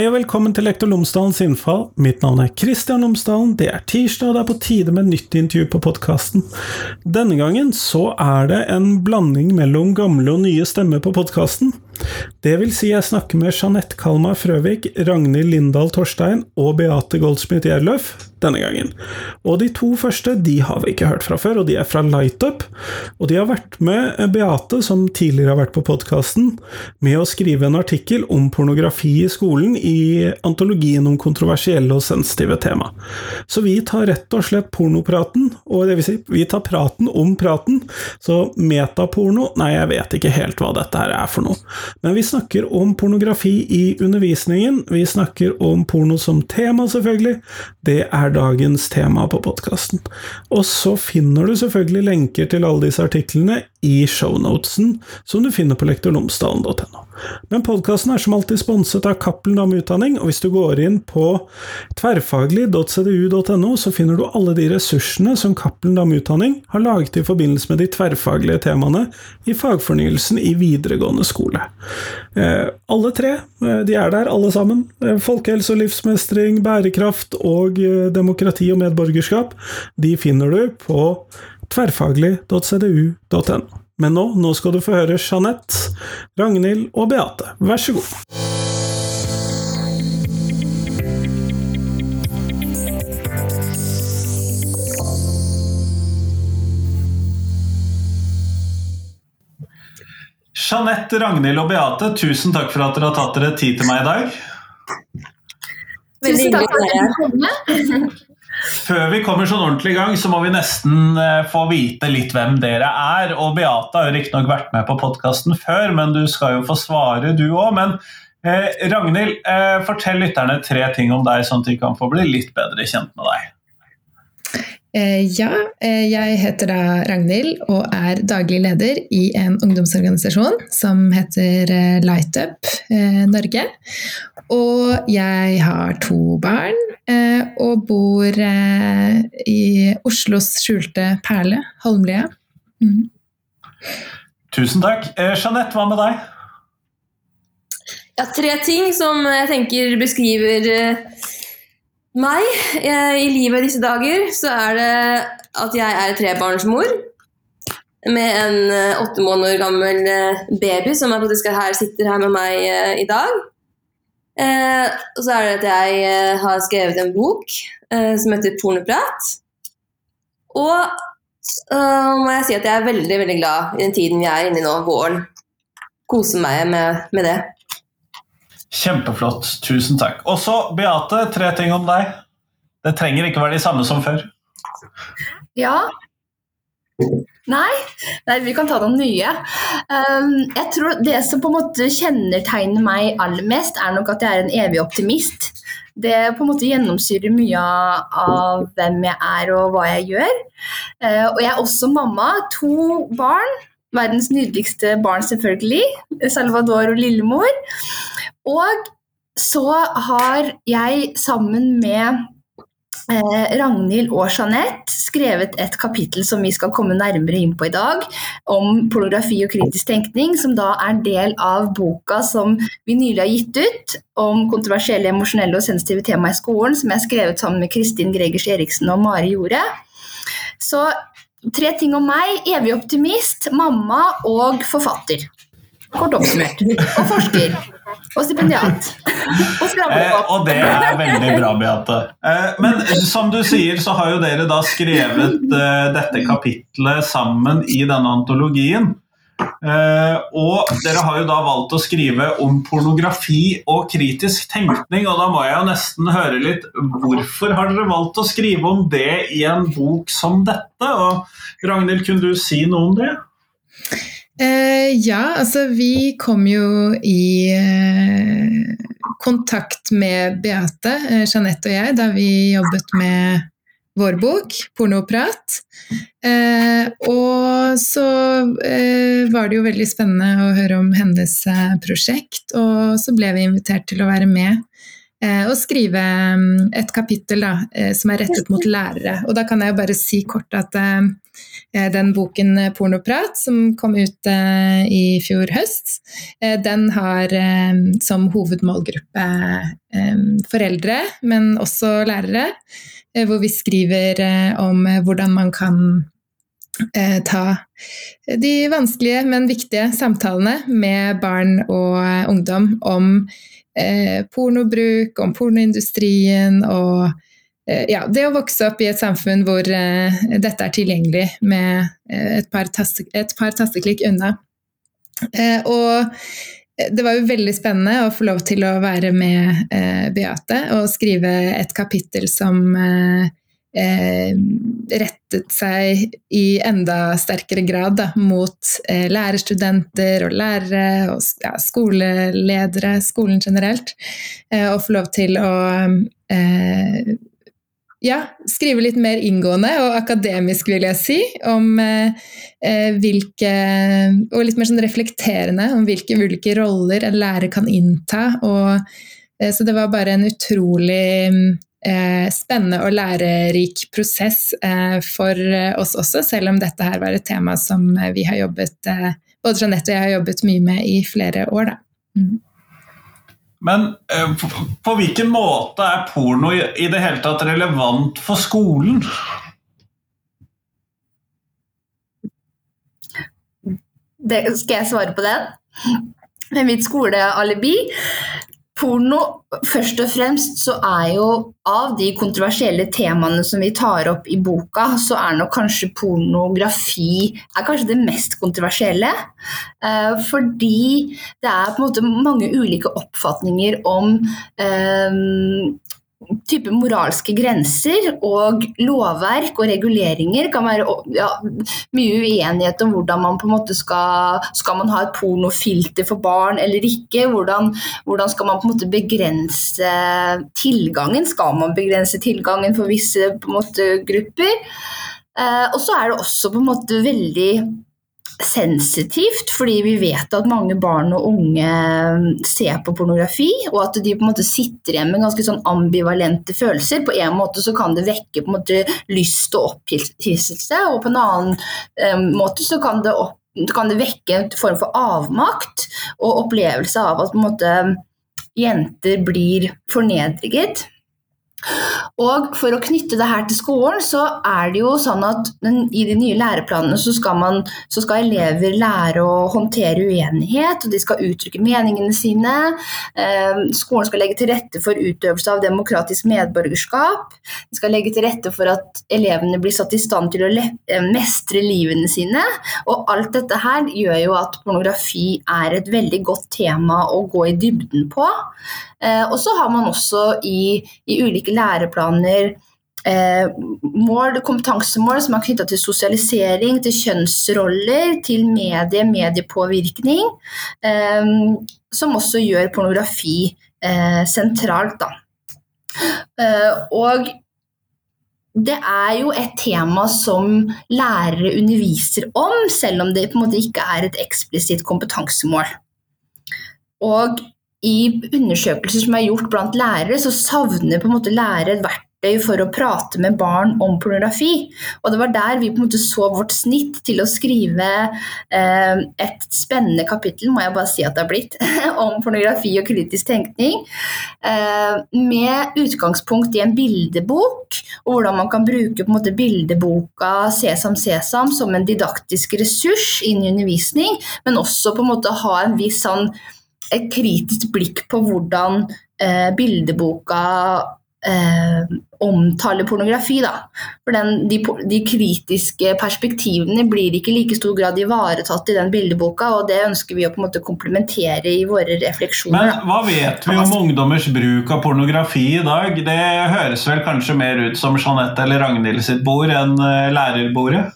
Hei og velkommen til Lektor Lomsdalens innfall. Mitt navn er Kristian Lomsdalen. Det er tirsdag, og det er på tide med nytt intervju på podkasten. Denne gangen så er det en blanding mellom gamle og nye stemmer på podkasten. Det vil si jeg snakker med Jeanette Kalmar Frøvik, Ragnhild Lindahl Torstein og Beate Goldsmith Gjerløf denne gangen. Og de to første de har vi ikke hørt fra før, og de er fra Lightup. Og de har vært med Beate, som tidligere har vært på podkasten, med å skrive en artikkel om pornografi i skolen i antologien om kontroversielle og sensitive tema. Så vi tar rett og slett pornopraten, og det vil si, vi tar praten om praten. Så metaporno Nei, jeg vet ikke helt hva dette her er for noe. Men vi snakker om pornografi i undervisningen. Vi snakker om porno som tema, selvfølgelig. Det er dagens tema på podkasten. Og så finner du selvfølgelig lenker til alle disse artiklene i shownotesen, som du finner på lektorlomsdalen.no. Men podkasten er som alltid sponset av Cappelen Dam Utdanning, og hvis du går inn på tverrfaglig.cdu.no, så finner du alle de ressursene som Cappelen Dam Utdanning har laget i forbindelse med de tverrfaglige temaene i fagfornyelsen i videregående skole. Eh, alle tre, eh, de er der alle sammen. Eh, folkehelse og livsmestring, bærekraft og demokrati og medborgerskap, de finner du på tverrfaglig.cdu.no. Men nå, nå skal du få høre Jeanette, Ragnhild og Beate. Vær så god. Jeanette, Ragnhild og Beate, tusen takk for at dere har tatt dere tid til meg i dag. Tusen takk for at dere kom. Før vi kommer sånn ordentlig i gang, så må vi nesten eh, få vite litt hvem dere er. Og Beate har jo riktignok vært med på podkasten før, men du skal jo få svare, du òg. Men eh, Ragnhild, eh, fortell lytterne tre ting om deg, sånn at de kan få bli litt bedre kjent med deg. Eh, ja, eh, jeg heter da Ragnhild og er daglig leder i en ungdomsorganisasjon som heter eh, Lightup Norge. Og jeg har to barn og bor i Oslos skjulte perle, Holmlia. Mm. Tusen takk. Jeanette, hva med deg? Ja, tre ting som jeg tenker beskriver meg i livet disse dager, så er det at jeg er trebarnsmor med en eh, åtte måneder gammel eh, baby som er her, sitter her med meg eh, i dag. og så er det at jeg har skrevet en bok som heter 'Pornoprat'. Og så må jeg si at jeg er veldig veldig glad i den tiden jeg er inne i nå, våren. Koser meg med, med det. Kjempeflott. Tusen takk. Og så, Beate, tre ting om deg. Det trenger ikke være de samme som før. Ja. Nei, nei vi kan ta noen nye. Um, jeg tror Det som på en måte kjennetegner meg aller mest, er nok at jeg er en evig optimist. Det på en måte gjennomsyrer mye av hvem jeg er og hva jeg gjør. Uh, og jeg er også mamma. To barn. Verdens nydeligste barn, selvfølgelig. Salvador og lillemor. Og så har jeg sammen med eh, Ragnhild og Jeanette skrevet et kapittel som vi skal komme nærmere inn på i dag, om pornografi og kritisk tenkning, som da er del av boka som vi nylig har gitt ut om kontroversielle, emosjonelle og sensitive tema i skolen, som jeg har skrevet sammen med Kristin Gregers Eriksen og Mari Jorde. Så tre ting om meg. Evig optimist, mamma og forfatter. Kort oppsummert. Og forsker. Og stipendiat. Og. Eh, og det er veldig bra, Beate. Eh, men som du sier, så har jo dere da skrevet eh, dette kapitlet sammen i denne antologien. Eh, og dere har jo da valgt å skrive om pornografi og kritisk tenkning, og da må jeg jo nesten høre litt Hvorfor har dere valgt å skrive om det i en bok som dette? Og Ragnhild, kunne du si noe om det? Eh, ja, altså vi kom jo i eh, kontakt med Beate, eh, Jeanette og jeg da vi jobbet med vår bok, 'Pornoprat'. Eh, og så eh, var det jo veldig spennende å høre om hennes eh, prosjekt, og så ble vi invitert til å være med eh, å skrive mm, et kapittel da, eh, som er rettet mot lærere. Og da kan jeg bare si kort at eh, den boken 'Pornoprat', som kom ut i fjor høst, den har som hovedmålgruppe foreldre, men også lærere. Hvor vi skriver om hvordan man kan eh, ta de vanskelige, men viktige samtalene med barn og ungdom om eh, pornobruk, om pornoindustrien og eh, ja, det å vokse opp i et samfunn hvor eh, dette er tilgjengelig med eh, et par, taste, et par tasteklikk unna. Eh, og det var jo veldig spennende å få lov til å være med Beate og skrive et kapittel som eh, rettet seg i enda sterkere grad da, mot eh, lærerstudenter og lærere og ja, skoleledere, skolen generelt. Eh, og få lov til å eh, ja, skrive litt mer inngående og akademisk, vil jeg si, om eh, eh, hvilke Og litt mer sånn reflekterende om hvilke ulike roller en lærer kan innta. Og, så det var bare en utrolig Eh, spennende og lærerik prosess eh, for oss også, selv om dette her var et tema som vi har jobbet eh, både Jeanette og jeg har jobbet mye med i flere år. Da. Mm. Men på, på hvilken måte er porno i, i det hele tatt relevant for skolen? Det, skal jeg svare på den? Med mitt skolealibi porno først og fremst så er jo av de kontroversielle temaene som vi tar opp i boka, så er nok kanskje pornografi er kanskje det mest kontroversielle. Eh, fordi det er på en måte mange ulike oppfatninger om eh, type moralske grenser og lovverk og reguleringer kan være ja, mye uenighet om hvordan man på en måte skal Skal man ha et pornofilter for barn eller ikke? Hvordan, hvordan skal man på en måte begrense tilgangen? Skal man begrense tilgangen for visse på en måte, grupper? Eh, og så er det også på en måte veldig sensitivt, fordi vi vet at mange barn og unge ser på pornografi, og at de på en måte sitter igjen med ganske sånn ambivalente følelser. På en måte så kan det vekke på en måte lyst og opphisselse, og på en annen um, måte så kan det, opp, kan det, vekke en form for avmakt og opplevelse av at på en måte jenter blir fornedriget. Og For å knytte det her til skolen, så er det jo sånn at den, i de nye læreplanene så skal, man, så skal, elever lære å håndtere uenighet, og de skal uttrykke meningene sine. Eh, skolen skal legge til rette for utøvelse av demokratisk medborgerskap. De skal legge til rette for at elevene blir satt i stand til å eh, mestre livene sine. Og alt dette her gjør jo at pornografi er et veldig godt tema å gå i dybden på. Eh, og så har man også i, i ulike læreplaner eh, mål, kompetansemål som er knytta til sosialisering, til kjønnsroller, til medie, mediepåvirkning, eh, som også gjør pornografi eh, sentralt. Da. Eh, og det er jo et tema som lærere underviser om, selv om det på en måte ikke er et eksplisitt kompetansemål. Og i undersøkelser som er gjort blant lærere, så savner på en måte lærere et verktøy for å prate med barn om pornografi. Og det var der vi på en måte så vårt snitt til å skrive eh, et spennende kapittel, må jeg bare si at det har blitt, om pornografi og kritisk tenkning. Eh, med utgangspunkt i en bildebok, og hvordan man kan bruke måte bildeboka Sesam Sesam som en didaktisk ressurs inn i undervisning, men også på en måte ha en viss sånn et kritisk blikk på hvordan eh, bildeboka eh, omtaler pornografi. Da. For den, de, de, kritiske perspektivene blir ikke i like stor grad ivaretatt i den bildeboka, og det ønsker vi å på en måte komplementere i våre refleksjoner. Men Hva vet vi om ungdommers bruk av pornografi i dag? Det høres vel kanskje mer ut som Jeanette eller Ragnhild sitt bord enn eh, lærerbordet?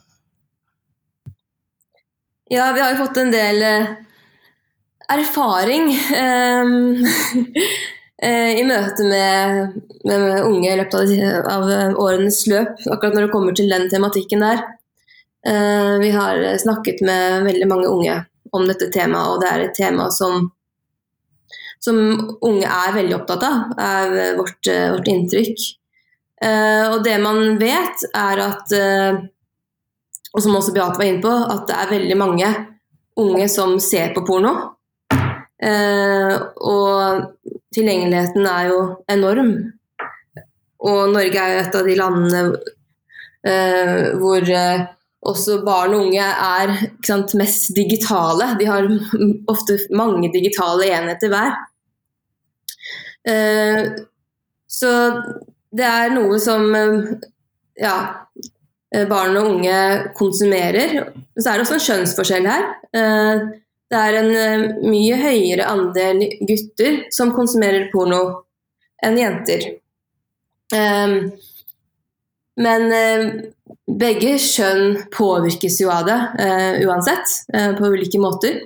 Ja, vi har jo fått en del eh, erfaring um, i møte med, med, unge i løpet av, av, årenes løp, akkurat når det kommer til den tematikken der. Uh, vi har snakket med veldig mange unge om dette temaet, og det er et tema som, som unge er veldig opptatt av, er vårt, eh, vårt inntrykk. Eh, og det man vet, er at eh, Og som også Beate var inne på, at det er veldig mange unge som ser på porno. Eh, og tilgjengeligheten er jo enorm. Og Norge er jo et av de landene eh, hvor eh, også barn og unge er sant, mest digitale. De har ofte mange digitale enheter hver. Så det er noe som ja, barn og unge konsumerer. Så er det også en kjønnsforskjell her. Eh, det er en mye høyere andel gutter som konsumerer porno enn jenter. Men begge kjønn påvirkes jo av det uansett, på ulike måter.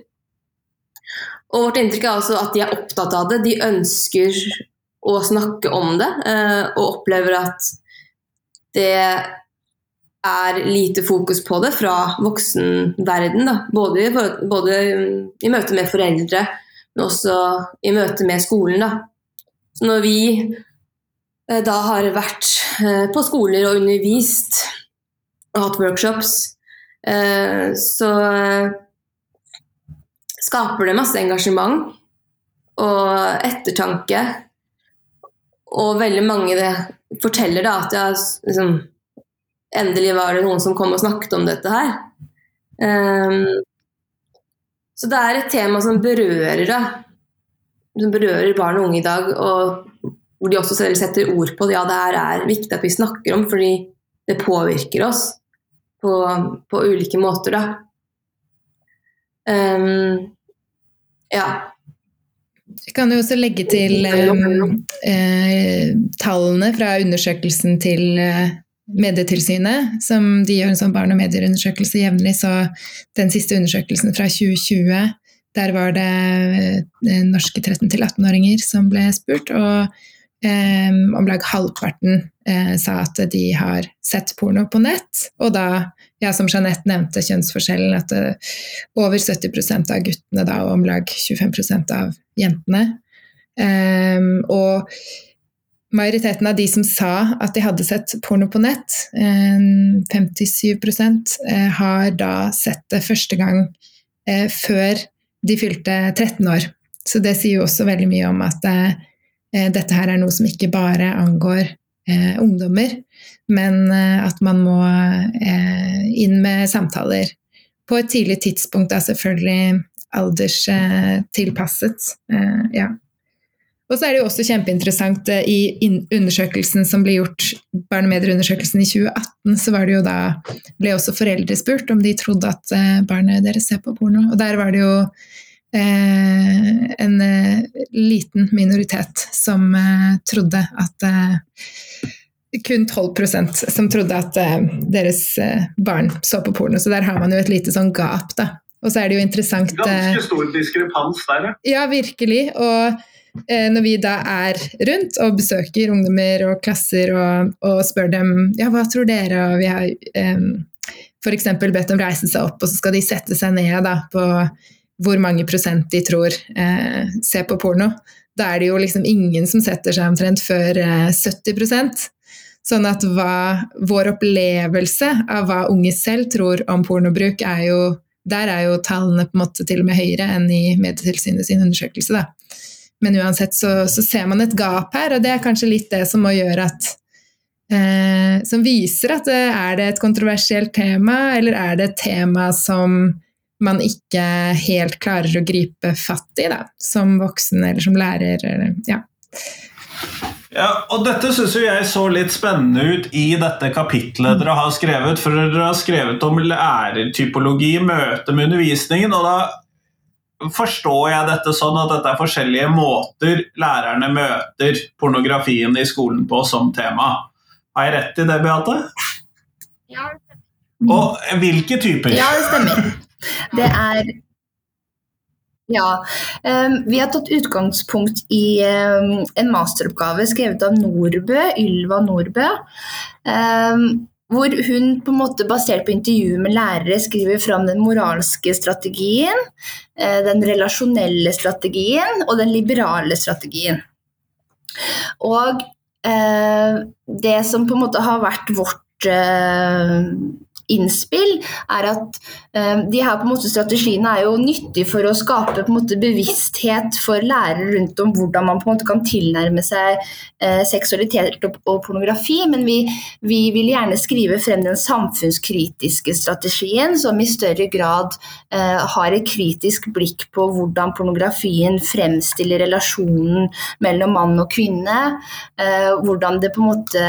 Og vårt inntrykk er også at de er opptatt av det. De ønsker å snakke om det, eh, og opplever at det er lite fokus på det fra voksenverden. Både, både, i møte med foreldre, men også i møte med skolen. Da. Så når vi eh, da har vært eh, på skoler og undervist og hatt workshops, så skaper det masse engasjement og ettertanke og veldig mange forteller da at jeg, liksom, endelig var det noen som kom og snakket om dette her. Um, så det er et tema som berører da, som berører barn og unge i dag, og hvor de også selv setter ord på det. Ja, det her er viktig at vi snakker om, fordi det påvirker oss på, på ulike måter, da. Um, ja. Jeg kan jo også legge til um, eh, tallene fra undersøkelsen til eh, Medietilsynet, som de gjør en sånn barn- og medieundersøkelse jevnlig. Så den siste undersøkelsen fra 2020, der var det eh, norske 13-18-åringer som ble spurt. og eh, om lag halvparten eh, sa at de har sett porno på nett. Og da ja, som Jeanette nevnte, kjønnsforskjellen, at uh, over 70% av guttene da, og om lag 25% av jentene. Um, og majoriteten av de som sa at de hadde sett porno på nett, um, 57 uh, har da sett det første gang uh, før de fylte 13 år. Så det sier jo også veldig mye om at dette her er noe som ikke bare angår ungdommer, men eh, at man må eh, inn med samtaler på et tidlig tidspunkt, er selvfølgelig alderstilpasset. Eh, ja. Og så er det jo også kjempeinteressant i undersøkelsen som ble gjort, barnemedieundersøkelsen i 2018, så var det jo da ble også foreldre spurt om de trodde at barnet deres ser på porno. Og der var det jo eh, en liten minoritet som eh, trodde at eh, kun 12% som trodde at deres barn så på porno. Så der har man jo et lite sånn gap, da. Og så er det jo interessant Ganske eh, stor diskrepans der, ja. Ja, virkelig. Og når vi da er rundt og besøker ungdommer og klasser og, og spør dem ja, hva tror dere, og vi har um, f.eks. bedt dem reise seg opp, og så skal de sette seg ned da, på hvor mange prosent de tror eh, ser på porno. Da er det jo liksom ingen som setter seg omtrent før eh, 70% Sånn at hva, vår opplevelse av hva unge selv tror om pornobruk, er jo Der er jo tallene på en måte til og med høyere enn i Medietilsynet sin undersøkelse. Da. Men uansett så, så, ser man et gap her, og det er kanskje litt det som må gjøre at eh, Som viser at det, er det et kontroversielt tema, eller er det et tema som man ikke helt klarer å gripe fatt i, da, som voksen eller som lærer. Eller, ja. Ja, og Dette syns jeg så litt spennende ut i dette kapitlet dere har skrevet. For dere har skrevet om lærertypologi, møte med undervisningen. og da forstår jeg dette sånn at dette er forskjellige måter lærerne møter pornografien i skolen på som tema. Har jeg rett i det, Beate? Ja. Og hvilke typer? Ja, det stemmer. Det er ja. Um, vi har tatt utgangspunkt i um, en masteroppgave skrevet av Nordbø, Ylva Nordbø. Hvor hun på en måte basert på intervjuer med lærere skriver fram den moralske strategien, eh, den relasjonelle strategien og den liberale strategien. Og eh, det som på en måte har vært vårt eh, innspill, er at eh, de her på en måte strategiene er jo nyttige for å skape på en måte bevissthet for lærere rundt om hvordan man på en måte kan tilnærme seg eh, seksualitet og, og pornografi, men vi, vi, vil gjerne skrive frem den samfunnskritiske strategien som i større grad eh, har et kritisk blikk på hvordan pornografien fremstiller relasjonen mellom mann og kvinne, hvordan det på en måte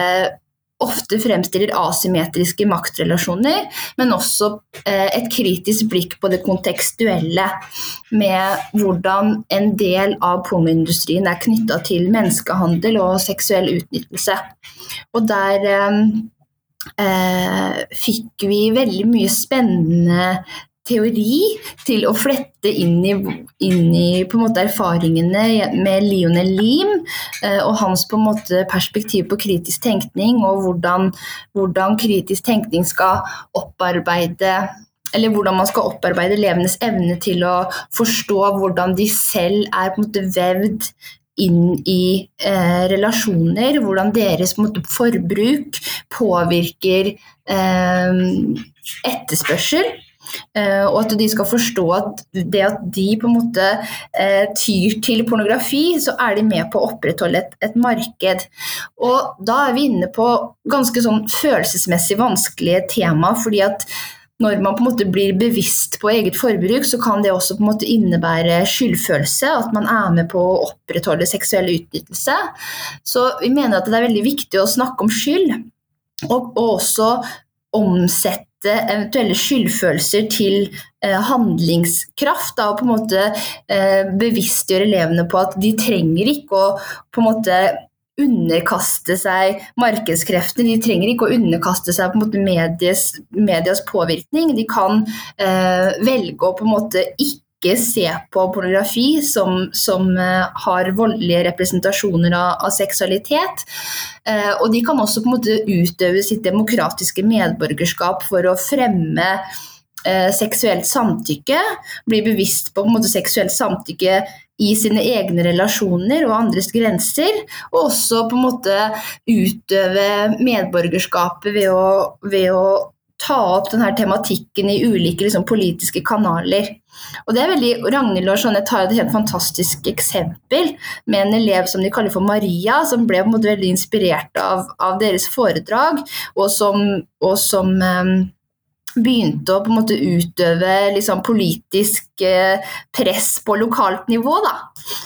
ofte fremstiller asymmetriske maktrelasjoner, men også eh, et kritisk blikk på det kontekstuelle, med hvordan en del av pornoindustrien er knytta til menneskehandel og seksuell utnyttelse. Og der eh, eh, fikk vi veldig mye spennende teori til å flette inn i, inn i erfaringene med Lionel Lim eh, og hans perspektiv på kritisk tenkning, og hvordan, hvordan, kritisk tenkning skal opparbeide eller hvordan man skal opparbeide elevenes evne til å forstå hvordan de selv er på måte vevd inn i eh, relasjoner, hvordan deres måte, forbruk påvirker eh, etterspørsel. Uh, og at de skal forstå at det at de på en måte uh, tyr til pornografi, så er de med på å opprettholde et, et, marked. Og da er vi inne på ganske sånn følelsesmessig vanskelige tema, fordi at når man på en måte blir bevisst på eget forbruk, så kan det også på en måte innebære skyldfølelse, at man er med på å opprettholde seksuell utnyttelse. Så vi mener at det er veldig viktig å snakke om skyld, og, og også omsette eventuelle skyldfølelser til eh, handlingskraft. Da, og på en måte eh, bevisstgjøre elevene på at de trenger ikke å på en måte underkaste seg markedskreftene. De trenger ikke å underkaste seg på en måte medies, medias påvirkning. De kan eh, velge å på en måte ikke ikke se på pornografi som, som uh, har voldelige representasjoner av, av seksualitet. Uh, og de kan også på en måte utøve sitt demokratiske medborgerskap for å fremme uh, seksuelt samtykke. Bli bevisst på, på måte, seksuelt samtykke i sine egne relasjoner og andres grenser. Og også på en måte utøve medborgerskapet ved å, ved å ta opp denne tematikken i ulike liksom, politiske kanaler. Og det er veldig, Ragnhild og Jeanette har et helt fantastisk eksempel med en elev som de kaller for Maria, som ble på en måte veldig inspirert av, av deres foredrag, og som, og som um, begynte å på en måte utøve liksom, politisk uh, press på lokalt nivå, da,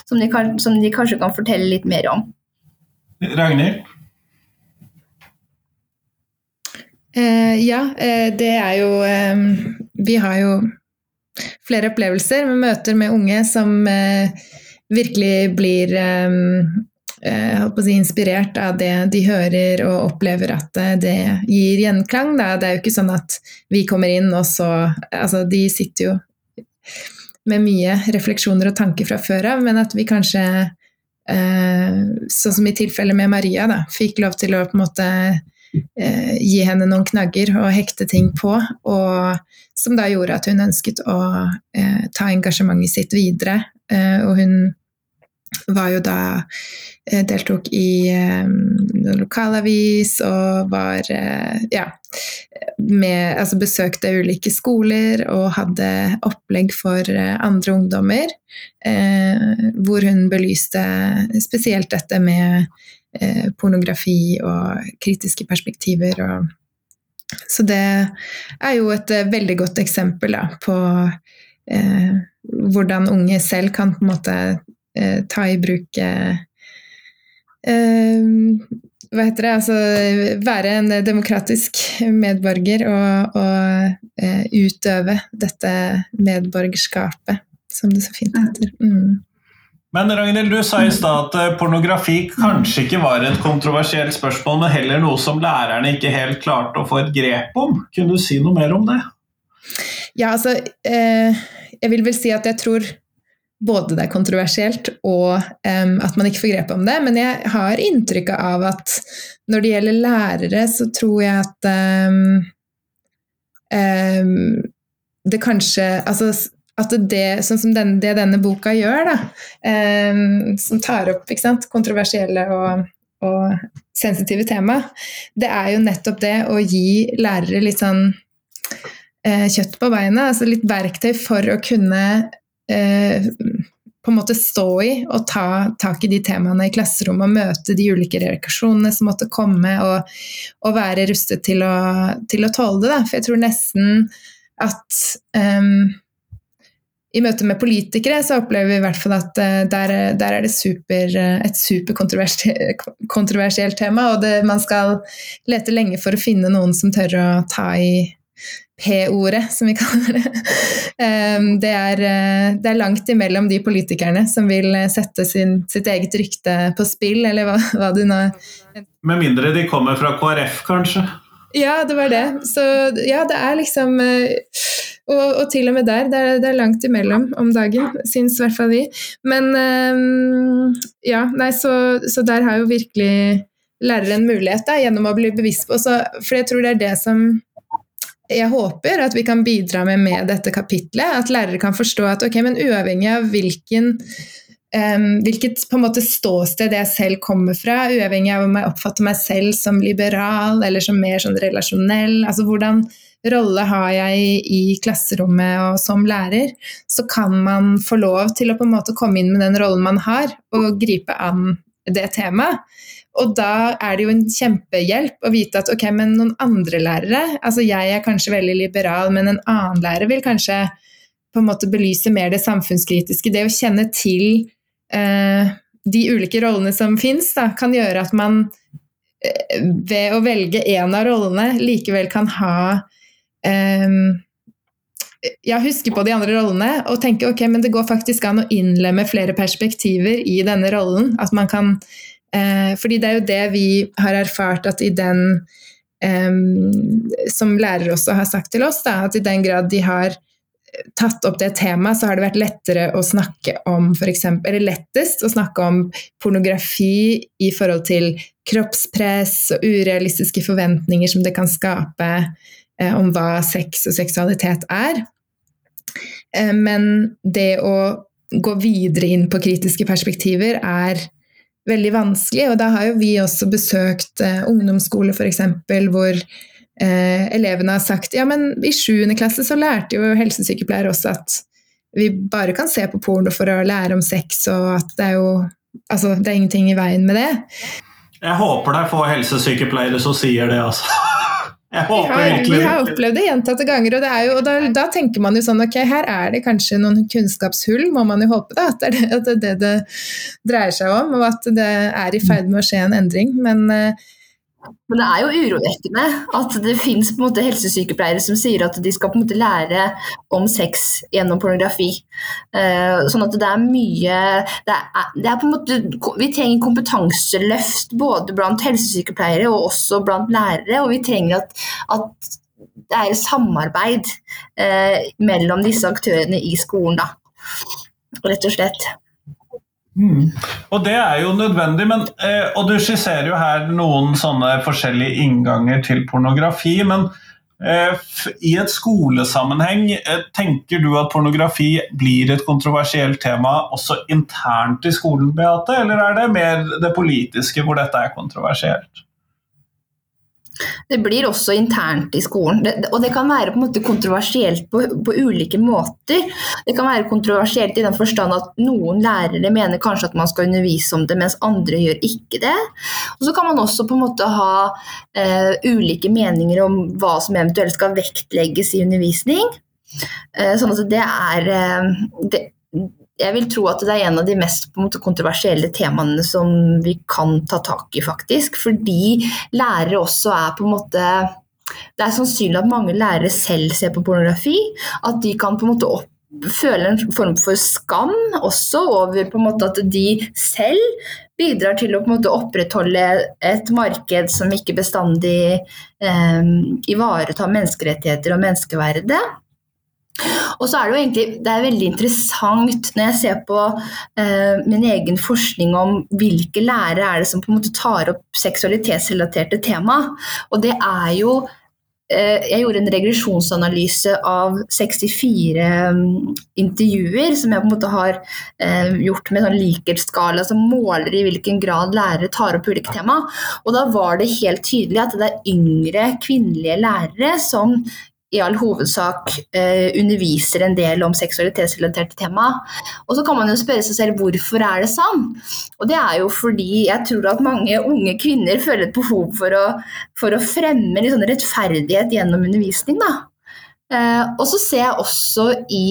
som de, kan, som de kanskje kan fortelle litt mer om. Ragnhild? Uh, ja, uh, det er jo eh, Vi har jo flere opplevelser med møter med unge som eh, virkelig blir si, inspirert av det de hører og opplever at det gir gjenklang. Da. Det er jo ikke sånn at vi kommer inn og så Altså, de sitter jo med mye refleksjoner og tanker fra før av, men at vi kanskje Sånn som i tilfellet med Maria, da, fikk lov til å på en måte eh, gi henne noen knagger og hekte ting på, og som da gjorde at hun ønsket å eh, ta engasjementet sitt videre. Eh, og hun var jo da eh, deltok i eh, lokalavis og var eh, ja, med, altså besøkte ulike skoler og hadde opplegg for andre ungdommer. hvor hun belyste spesielt dette med Eh, pornografi og kritiske perspektiver. Og, så det er jo et eh, veldig godt eksempel da, på eh, hvordan unge selv kan på en måte eh, ta i bruk eh, hva heter det, altså være en demokratisk medborger og, og eh, utøve dette medborgerskapet, som det så fint heter. Mm. Men Ragnhild, du sa i stad at eh, pornografi kanskje ikke var et kontroversielt spørsmål, men heller noe som lærerne ikke helt klarte å få et grep om. Kunne du si noe mer om det? Ja, altså eh, Jeg vil vel si at jeg tror både det er kontroversielt og um, at man ikke får grep om det. Men jeg har inntrykk av at når det gjelder lærere, så tror jeg at um, det kanskje Altså at det, sånn som den, det denne boka gjør, da, som tar opp sant, kontroversielle og, og sensitive tema, det er jo nettopp det å gi lærere litt sånn eh, kjøtt på beinet, altså litt verktøy for å kunne eh, på en måte stå i og ta tak i de temaene i klasserommet og møte de ulike reaksjonene som måtte komme, og, og være rustet til å, til å, tåle det. Da. For jeg tror nesten at um, i møte med politikere så opplever vi i hvert fall at uh, der, der, er det super, uh, et superkontroversielt tema, og det, man skal lete lenge for å finne noen som tør å ta i P-ordet, som vi kaller det. Ehm, det er, eh, det er, langt imellom de politikerne som vil sette sin, sitt eget rykte på spill, eller hva, hva du nå Med mindre de kommer fra KrF, kanskje? Ja, det var det. Så ja, det er liksom eh, og, og, til og med der, det er, det er, langt imellom om dagen, syns i hvert fall vi. Men um, ja, nei, så, så, der har jo virkelig lærere en mulighet da, gjennom å bli bevisst på så, For jeg tror det er det som jeg håper at vi kan bidra med med dette kapitlet. At lærere kan forstå at ok, men uavhengig av hvilken, um, hvilket på en måte ståsted jeg selv kommer fra, uavhengig av om jeg oppfatter meg selv som liberal eller som mer sånn relasjonell, altså hvordan rolle har jeg i klasserommet og som lærer, så kan man få lov til å på en måte komme inn med den rollen man har, og gripe an det temaet. Og da er det jo en kjempehjelp å vite at ok, men noen andre lærere Altså jeg er kanskje veldig liberal, men en annen lærer vil kanskje på en måte belyse mer det samfunnskritiske. Det å kjenne til eh, de ulike rollene som fins, kan gjøre at man eh, ved å velge én av rollene likevel kan ha eh, husker huske på de andre rollene og tenker ok, men det går faktisk an å innlemme flere perspektiver i denne rollen. At man kan Eh, fordi det er jo det vi har erfart at i den eh, Som lærere også har sagt til oss, da, at i den grad de har tatt opp det temaet, så har det vært lettere å snakke om for eksempel, eller lettest å snakke om pornografi i forhold til kroppspress og urealistiske forventninger som det kan skape om hva sex og seksualitet er. Eh, men det å gå videre inn på kritiske perspektiver er veldig vanskelig. Og da har jo vi også besøkt eh, ungdomsskole f.eks., hvor eh, elevene har sagt ja, men i 7. klasse så lærte jo helsesykepleiere også at vi bare kan se på porno for å lære om sex, og at det er jo Altså, det er ingenting i veien med det. Jeg håper det er få helsesykepleiere som sier det, altså. Jeg håper har, virkelig Vi har opplevd det gjentatte ganger, og, jo, og da, da, tenker man jo sånn ok, her er det kanskje noen kunnskapshull, må man jo håpe da, at det er det, at det, det det dreier seg om, og at det er i ferd med å skje en endring. Men uh, men det er jo urovekkende at det fins helsesykepleiere som sier at de skal på en måte lære om sex gjennom pornografi. Uh, sånn at det er mye det er, det er på en måte, Vi trenger kompetanseløft både blant helsesykepleiere og også blant lærere. Og vi trenger at, at det er samarbeid uh, mellom disse aktørene i skolen, da. Rett og slett. Mm. Og det er jo nødvendig, men, eh, og du skisserer jo her noen sånne forskjellige innganger til pornografi. men eh, i et skolesammenheng, eh, tenker du at pornografi blir et kontroversielt tema også internt i skolen, Beate, eller er det mer det politiske hvor dette er kontroversielt? Det blir også internt i skolen. Det, og det kan være på en måte kontroversielt på, på, ulike måter. Det kan være kontroversielt i den forstand at noen lærere mener kanskje at man skal undervise om det, mens andre gjør ikke det. Og så kan man også på en måte ha eh, ulike meninger om hva som eventuelt skal vektlegges i undervisning. Eh, sånn at det er eh, det, jeg vil tro at det er en av de mest måte, kontroversielle temaene som vi kan ta tak i, faktisk. Fordi lærere også er på en måte Det er sannsynlig at mange lærere selv ser på pornografi. At de kan på en måte opp, føle en form for skam også over på en måte at de selv bidrar til å på en måte opprettholde et marked som ikke bestandig eh, ivaretar menneskerettigheter og menneskeverdet. Og så er det jo egentlig det er veldig interessant når jeg ser på eh, min egen forskning om hvilke lærere er det som på en måte tar opp seksualitetsrelaterte tema. Og det er jo eh, Jeg gjorde en regresjonsanalyse av 64 um, intervjuer som jeg på en måte har eh, gjort med sånn likhetsskala som måler i hvilken grad lærere tar opp ulike tema. Og da var det helt tydelig at det er yngre kvinnelige lærere som i all hovedsak eh, underviser en del om seksualitetsrelaterte tema. Og så kan man jo spørre seg selv hvorfor er det sånn? Og det er jo fordi jeg tror at mange unge kvinner føler et behov for å, for å fremme sånn rettferdighet gjennom undervisning. Eh, og så ser jeg også i,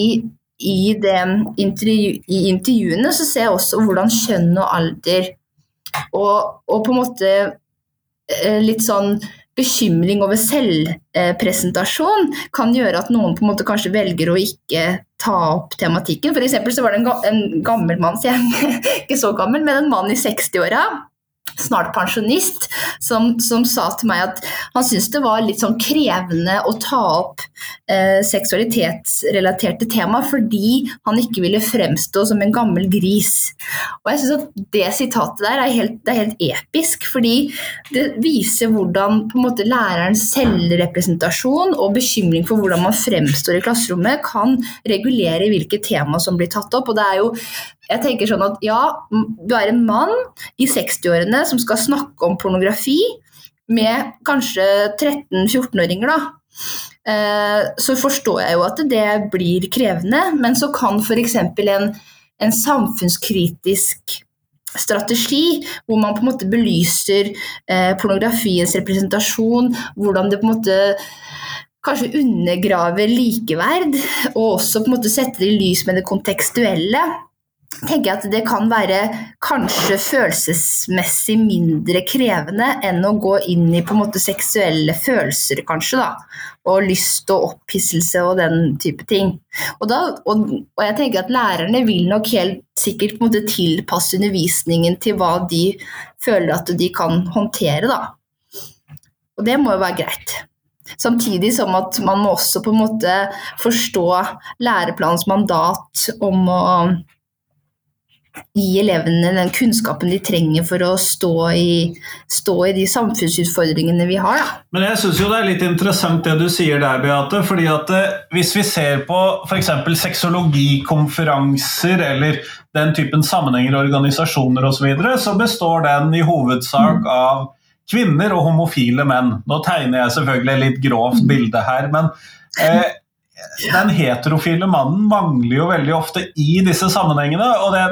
i, intervju, i, intervjuene så ser jeg også hvordan kjønn og alder og, og på en måte eh, litt sånn bekymring over selvpresentasjon kan gjøre at noen på en måte kanskje velger å ikke ta opp tematikken. For så var det en, gammel mann, ikke så gammel, men en mann i 60-åra snart pensjonist, som, som, sa til meg at han syntes det var litt sånn krevende å ta opp eh, seksualitetsrelaterte tema fordi han ikke ville fremstå som en gammel gris. Og jeg synes at Det sitatet der er helt, er helt, episk, fordi det viser hvordan på en måte lærerens selvrepresentasjon og bekymring for hvordan man fremstår i klasserommet, kan regulere hvilke tema som blir tatt opp. og det er jo jeg tenker sånn at ja, du er en mann i 60-årene som skal snakke om pornografi med kanskje 13-14-åringer, da. Eh, så forstår jeg jo at det blir krevende, men så kan f.eks. En, en samfunnskritisk strategi, hvor man på en måte belyser eh, pornografiens representasjon, hvordan det på en måte kanskje undergraver likeverd, og også på en måte setter det i lys med det kontekstuelle tenker jeg at det kan være kanskje følelsesmessig mindre krevende enn å gå inn i på en måte seksuelle følelser, kanskje. da, Og lyst og opphisselse og den type ting. Og, da, og, og jeg tenker at lærerne vil nok helt sikkert på en måte tilpasse undervisningen til hva de føler at de kan håndtere. da. Og det må jo være greit. Samtidig som at man må også på en måte forstå læreplanens mandat om å gi elevene den kunnskapen de trenger for å stå i, stå i de samfunnsutfordringene vi har. Da. Men jeg syns det er litt interessant det du sier der, Beate. fordi at eh, Hvis vi ser på f.eks. sexologikonferanser eller den typen sammenhenger, organisasjoner osv., så, videre, så består den i hovedsak mm. av kvinner og homofile menn. Nå tegner jeg selvfølgelig et litt grovt bilde her, men eh, den heterofile mannen mangler jo veldig ofte i disse sammenhengene. og det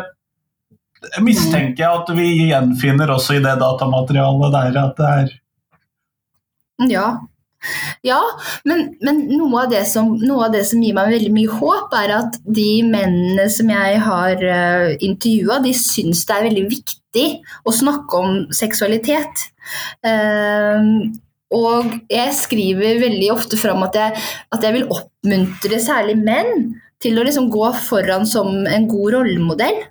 mistenker jeg at vi gjenfinner også i det datamaterialet der at det er Ja. Ja, men, men noe, av som, noe, av det som, gir meg veldig mye håp, er at de mennene som jeg har uh, eh, intervjua, de syns det er veldig viktig å snakke om seksualitet. Uh, og jeg skriver veldig ofte fram at jeg, at jeg vil oppmuntre særlig menn til å liksom gå foran som en god rollemodell.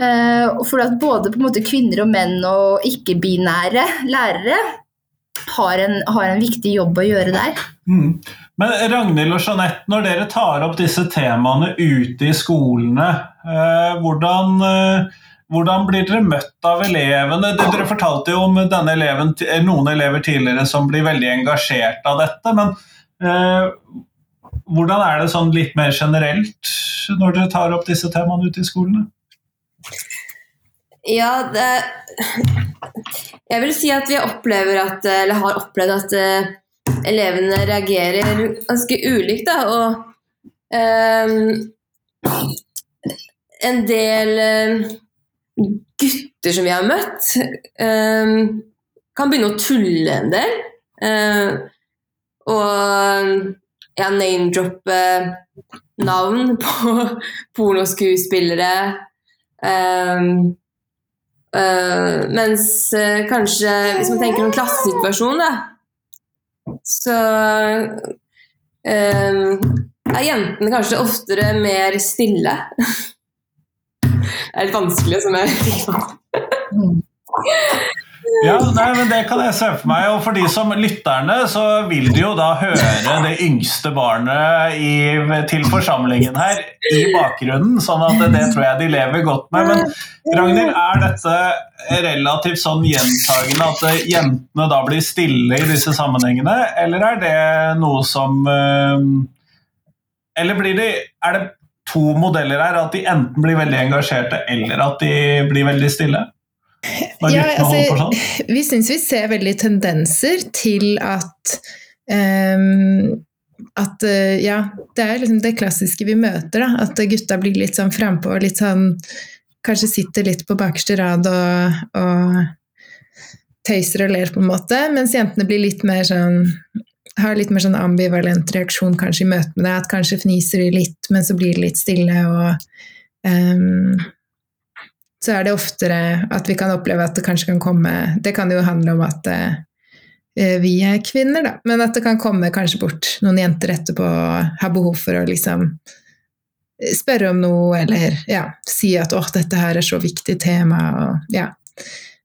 Uh, for at både kvinner og menn og ikke-binære lærere har en, har en, viktig jobb å gjøre der. Mm. Men Ragnhild og Jeanette, når dere tar opp disse temaene ute i skolene, eh, hvordan, eh, hvordan, blir dere møtt av elevene? Dere fortalte jo om eleven, noen elever tidligere som blir veldig engasjert av dette. men hvordan er det sånn litt mer generelt når dere tar opp disse temaene ute i skolene? Ja, det Jeg vil si at vi opplever at Eller har opplevd at uh, elevene reagerer ganske ulikt, da. Og um, en del uh, gutter som vi har møtt, um, kan begynne å tulle en del. Uh, og ja, name-droppe navn på pornoskuespillere. Um, uh, mens uh, kanskje hvis man tenker en klassesituasjon, da, så uh, er jentene kanskje oftere mer stille. det er litt vanskelig, som jeg på. Ja, nei, men Det kan jeg se for meg. Og for de som lytterne, så vil de jo da høre det yngste barnet i, til forsamlingen her i bakgrunnen. sånn at det, tror jeg de lever godt med. Men Ragnhild, er dette relativt sånn gjentagende at jentene da blir stille i disse sammenhengene, eller er det noe som eh, Eller blir de, er det to modeller her? At de enten blir veldig engasjerte, eller at de blir veldig stille? Ja, altså, vi syns vi ser veldig tendenser til at um, at uh, ja, det er liksom det klassiske vi møter, da. At gutta blir litt sånn frampå og litt sånn Kanskje sitter litt på bakerste rad og, og tøyser og ler, på en måte. Mens jentene blir litt mer sånn har litt mer sånn ambivalent reaksjon kanskje i møte med deg. At kanskje fniser de litt, men så blir det litt stille. og um, så er det oftere at vi kan oppleve at det kanskje kan komme Det kan jo handle om at eh, vi er kvinner, da, men at det kan komme kanskje bort noen jenter etterpå og ha behov for å liksom eh, spørre om noe, eller ja, si at 'å, dette her er så viktig tema', og ja.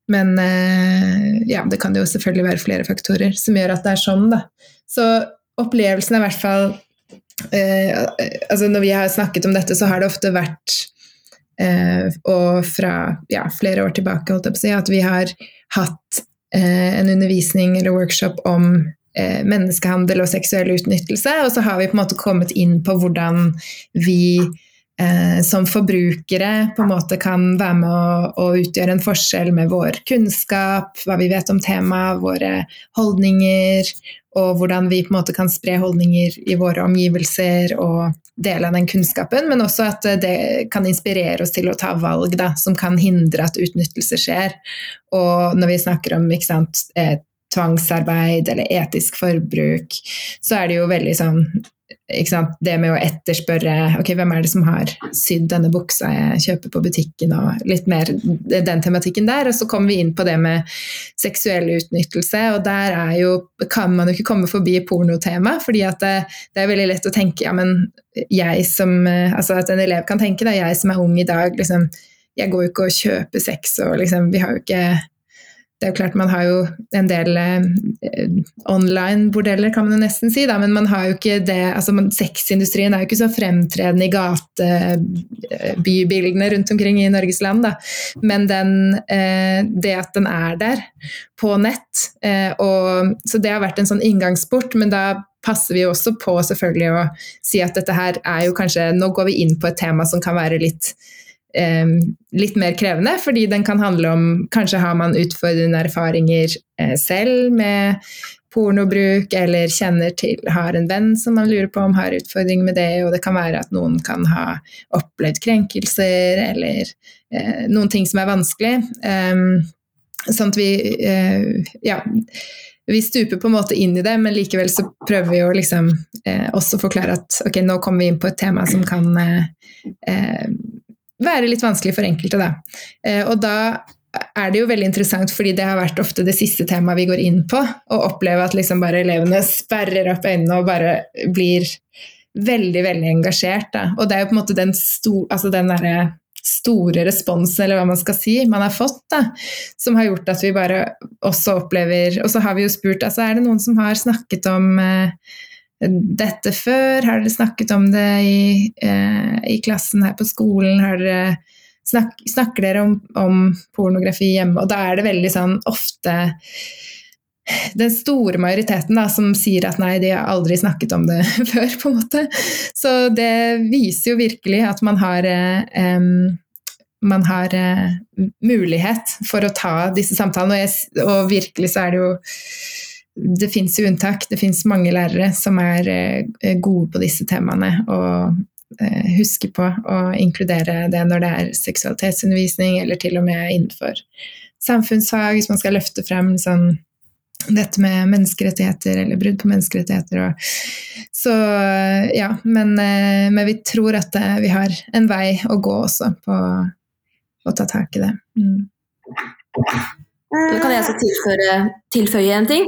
Men eh, ja, det kan jo selvfølgelig være flere faktorer som gjør at det er sånn, da. Så opplevelsen er i hvert fall eh, Altså når vi har snakket om dette, så har det ofte vært Eh, og fra ja, flere år tilbake si, at vi har hatt eh, en undervisning eller workshop om eh, menneskehandel og seksuell utnyttelse, og så har vi på en måte kommet inn på hvordan vi eh, som forbrukere på en måte kan være med å, å, utgjøre en forskjell med vår kunnskap, hva vi vet om temaet, våre holdninger, og hvordan vi på en måte kan spre holdninger i våre omgivelser og dele av den kunnskapen, men også at det kan inspirere oss til å ta valg da, som kan hindre at utnyttelse skjer. Og når vi snakker om sant, eh, tvangsarbeid eller etisk forbruk, så er det jo veldig sånn det med å etterspørre ok, hvem er det som har sydd denne buksa jeg kjøper på butikken, og litt mer den tematikken der. Og så kommer vi inn på det med seksuell utnyttelse, og der er jo, kan man jo ikke komme forbi pornotema, fordi det, det, er veldig lett å tenke ja, men jeg som Altså at en elev kan tenke, da, jeg som er ung i dag, liksom jeg går jo ikke og kjøper sex, og liksom, vi har jo ikke det er jo klart Man har jo en del eh, online-bordeller, kan man jo nesten si, da, men man har jo ikke det altså Sexindustrien er jo ikke så fremtredende i gatebybildene rundt omkring i Norges land. Da. Men den, eh, det at den er der på nett eh, og, Så det har vært en sånn inngangsport, men da passer vi også på selvfølgelig å si at dette her er jo kanskje Nå går vi inn på et tema som kan være litt eh, litt mer krevende, fordi den kan handle om Kanskje har man utfordrende erfaringer eh, selv med pornobruk, eller kjenner til, har en venn som man lurer på om har utfordringer med det, og det kan være at noen kan ha opplevd krenkelser, eller eh, noen ting som er vanskelig. Sånn at vi eh, Ja vi stuper på en måte inn i det, men likevel så prøver vi å liksom eh, også forklare at ok, nå kommer vi inn på et tema som kan eh, eh være litt vanskelig for enkelte. Da. Eh, og da er det jo veldig interessant, fordi det har vært ofte det siste temaet vi går inn på. Å oppleve at liksom bare elevene sperrer opp øynene og bare blir veldig, veldig engasjert. Da. Og det er jo på en måte den, sto, altså den store responsen, eller hva man skal si, man har fått, da, som har gjort at vi bare også opplever Og så har vi jo spurt altså er det noen som har snakket om eh, dette før? Har dere snakket om det i, eh, i klassen her på skolen? Dere snak, snakker dere om, om, pornografi hjemme? Og da er det veldig sånn ofte den store majoriteten da, som sier at nei, de har aldri snakket om det før, på en måte. Så det viser jo virkelig at man har eh, man har eh, mulighet for å ta disse samtalene, og, jeg, og virkelig så er det jo det fins unntak. Det fins mange lærere som er eh, gode på disse temaene. Og eh, husker på å inkludere det når det er seksualitetsundervisning, eller til og med innenfor samfunnsfag, hvis man skal løfte frem sånn, dette med menneskerettigheter eller brudd på menneskerettigheter. Og, så ja, men, eh, men, vi tror at vi har en vei å gå også på å ta tak i det. Mm. Nå kan jeg også tilføre, tilføye en ting.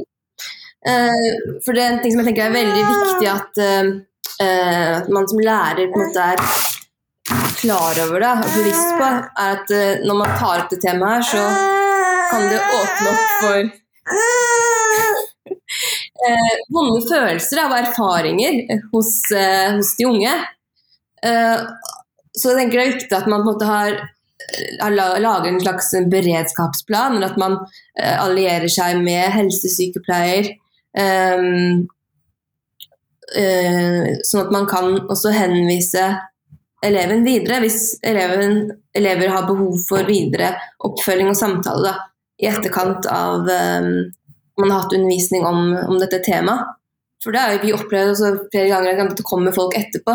Eh, for det er en ting som jeg tenker er veldig viktig at uh, man som lærer på en måte er klar over det og bevisst på, er at når man tar opp det temaet her, så kan det åpne opp for eh, vonde følelser og erfaringer hos, eh, hos de unge. Eh, så jeg tenker det er viktig at man på en måte har lager en slags beredskapsplan, eller at man eh, allierer seg med helsesykepleier. Eh, sånn at man kan også henvise eleven videre hvis eleven, elever har behov for videre oppfølging og samtale da, i etterkant av um, man har hatt undervisning om, om dette temaet. For det har jo vi opplevd også flere ganger at det kommer folk etterpå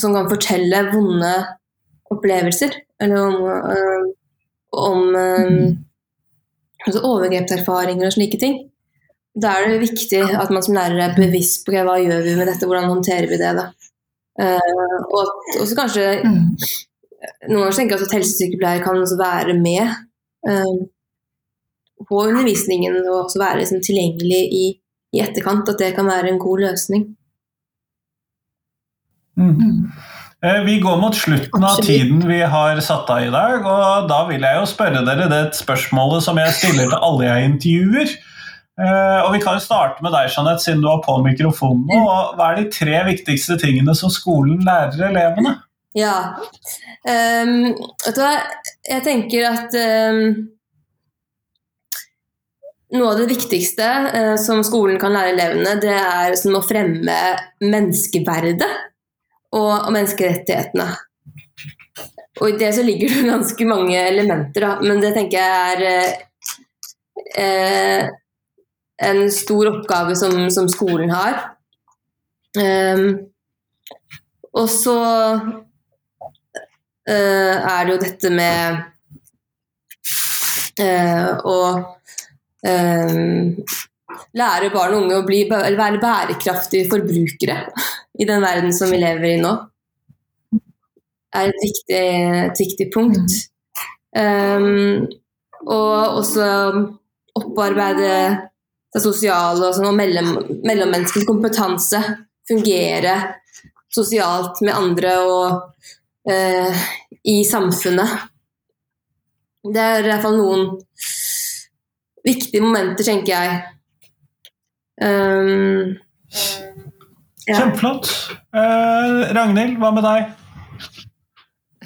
som kan fortelle vonde opplevelser. Eller om, øh, om øh, altså overgrepserfaringer og slike ting. Da er det viktig at man som lærer er bevisst på okay, hva gjør vi med dette, hvordan håndterer vi det. da. Uh, og at også kanskje Mm. noen ganger tenker jeg at helsesykepleier kan også være med uh, på undervisningen og også være liksom tilgjengelig i, i etterkant. At det kan være en god løsning. Mm. Eh, Vi går mot slutten av tiden vi har satt av i dag, og da vil jeg jo spørre dere det spørsmålet som jeg stiller til alle jeg intervjuer. Eh, Og Vi kan jo starte med deg, Jeanette, siden du har på mikrofonen. Og Hva er de tre viktigste tingene som skolen lærer elevene? Ja. um, vet du hva, jeg tenker at um, noe av det viktigste uh, som skolen kan lære elevene, det er som å fremme menneskeverdet og, og menneskerettighetene. Og i det så ligger det ganske mange elementer, da, men det tenker jeg er uh, en stor oppgave som, som skolen har. Um, og så uh, er det jo dette med uh, å um, lære barn og unge å bli, være bærekraftige forbrukere i den verden som vi lever i nå. er et viktig, et viktig punkt. Um, og også opparbeide det sosiale og, sånn, og mellom, mellommenneskelig kompetanse. Fungere sosialt med andre og eh, i samfunnet. Det er i hvert fall noen viktige momenter, tenker jeg. Um, ja. Kjempeflott. Eh, Ragnhild, hva med deg?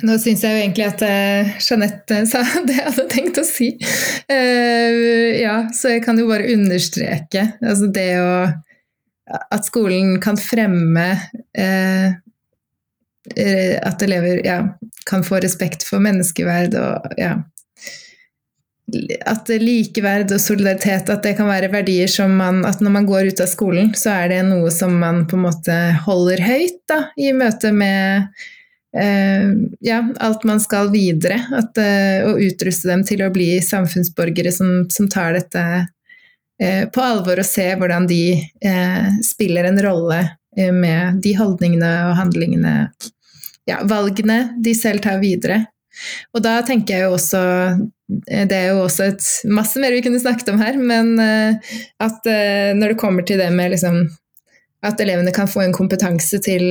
Nå syns jeg jo egentlig at eh, Jeanette sa det jeg hadde tenkt å si. Uh, ja, så jeg kan jo bare understreke altså det å At skolen kan fremme eh, eh, at elever ja, kan få respekt for menneskeverd og ja At likeverd og solidaritet at det kan være verdier som man At når man går ut av skolen, så er det noe som man på en måte holder høyt da, i møte med eh, ja, alt man skal videre. At, eh, og utruste dem til å bli samfunnsborgere som, som tar dette eh, på alvor og ser hvordan de eh, spiller en rolle eh, med de holdningene og handlingene, ja, valgene de selv tar videre. Og da tenker jeg jo også eh, Det er jo også et, masse mer vi kunne snakket om her, men eh, at eh, når det kommer til det med liksom at elevene kan få en kompetanse til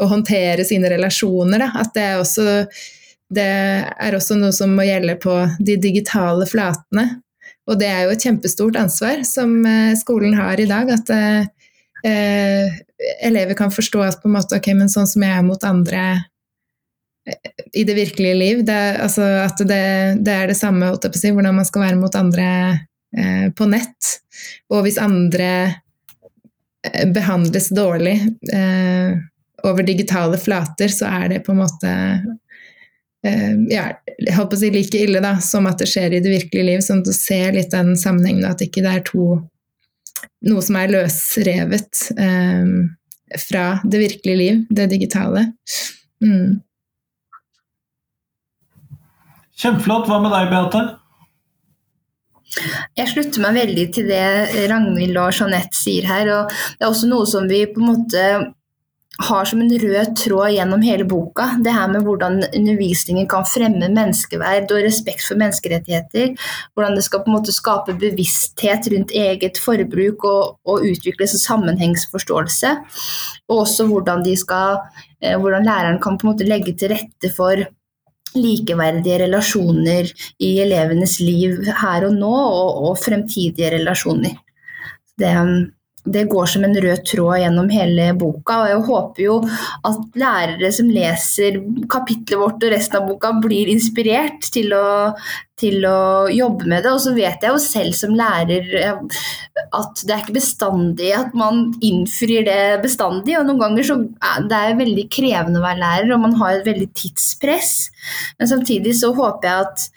å håndtere sine relasjoner. Da. At det er, også, det er også noe som må gjelde på de digitale flatene. Og det er jo et kjempestort ansvar som eh, skolen har i dag. At eh, elever kan forstå at på en måte, ok, men sånn som jeg er mot andre eh, i det virkelige liv, det, altså at det, det er det samme, holdt jeg på å si, hvordan man skal være mot andre eh, på nett. Og hvis andre behandles dårlig eh, over digitale flater, så er det på en måte eh, ja, jeg på å si like ille da, som at det skjer i det virkelige liv. Sånn at du ser litt den sammenhengen, at ikke det er to noe som er løsrevet eh, fra det virkelige liv, det digitale. Mm. Kjempeflott. Hva med deg, Beate? Jeg slutter meg veldig til det Ragnhild og Jeanette sier her. og Det er også noe som vi på en måte har som en rød tråd gjennom hele boka. Det her med hvordan undervisningen kan fremme menneskeverd og respekt for menneskerettigheter. Hvordan det skal på en måte skape bevissthet rundt eget forbruk og, og utvikles en sammenhengsforståelse. Og også hvordan, skal, eh, hvordan læreren kan på en måte legge til rette for likeverdige relasjoner i elevenes liv her og nå, og, og fremtidige relasjoner. Det, det går som en rød tråd gjennom hele boka, og jeg håper jo at lærere som leser kapitlet vårt og resten av boka, blir inspirert til å, til å jobbe med det. Og så vet jeg jo selv som lærer eh, at det er ikke bestandig at man innfrir det bestandig, og noen ganger så er det veldig krevende å være lærer, og man har et veldig tidspress. Men samtidig så håper jeg at,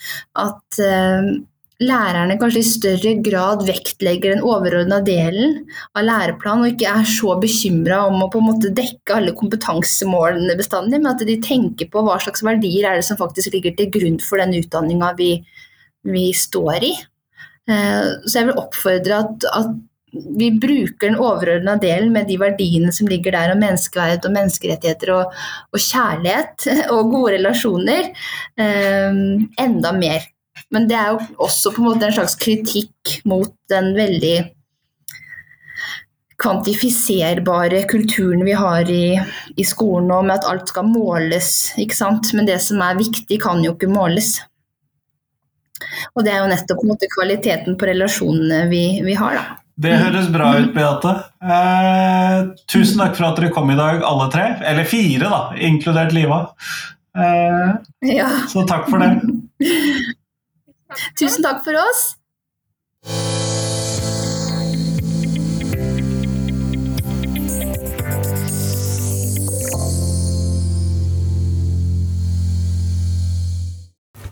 at uh, lærerne kanskje i større grad vektlegger den overordna delen av læreplanen, og ikke er så bekymra om å på en måte dekke alle kompetansemålene bestandig, men at de tenker på hva slags verdier er det som faktisk ligger til grunn for den utdanninga vi, vi, står i. Eh, så jeg vil oppfordre at, at vi bruker den overordna delen med de verdiene som ligger der, om menneskeverd og menneskerettigheter og, og kjærlighet og gode relasjoner, eh, enda mer. Men det er jo også på en måte en slags kritikk mot den veldig kvantifiserbare kulturen vi har i, i skolen nå, med at alt skal måles. ikke sant? Men det som er viktig, kan jo ikke måles. Og det er jo nettopp måte, kvaliteten på relasjonene vi, vi har. da. Det høres bra ut, Beate. Eh, tusen takk for at dere kom i dag, alle tre. Eller fire, da, inkludert Liva. Eh, ja. Så takk for det. Tusen takk for oss.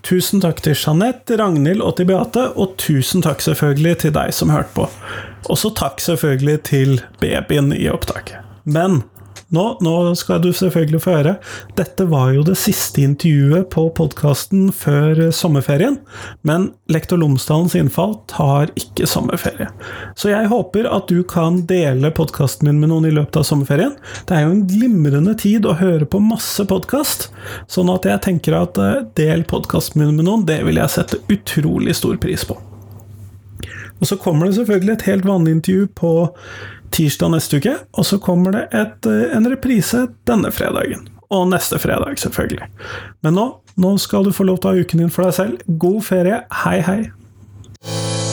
Tusen takk til Jeanette, Ragnhild og til Beate, og tusen takk selvfølgelig til deg som hørte på. Også takk selvfølgelig til babyen i opptaket. Men nå, nå, skal du selvfølgelig få høre. Dette var jo det siste intervjuet på podkasten før sommerferien, men Lektor Lomsdalens innfall tar ikke sommerferie. Så jeg håper at du kan dele podkasten min med noen i løpet av sommerferien. Det er jo en glimrende tid å høre på masse podkast, sånn at jeg tenker at eh, del podkasten min med noen, det vil jeg sette utrolig stor pris på. Og så kommer det selvfølgelig et helt vanlig intervju på tirsdag neste uke, og så kommer det et, eh, en reprise denne fredagen. Og neste fredag, selvfølgelig. Men nå, nå skal du få lov til å ha uken din for deg selv. God ferie. Hei, hei.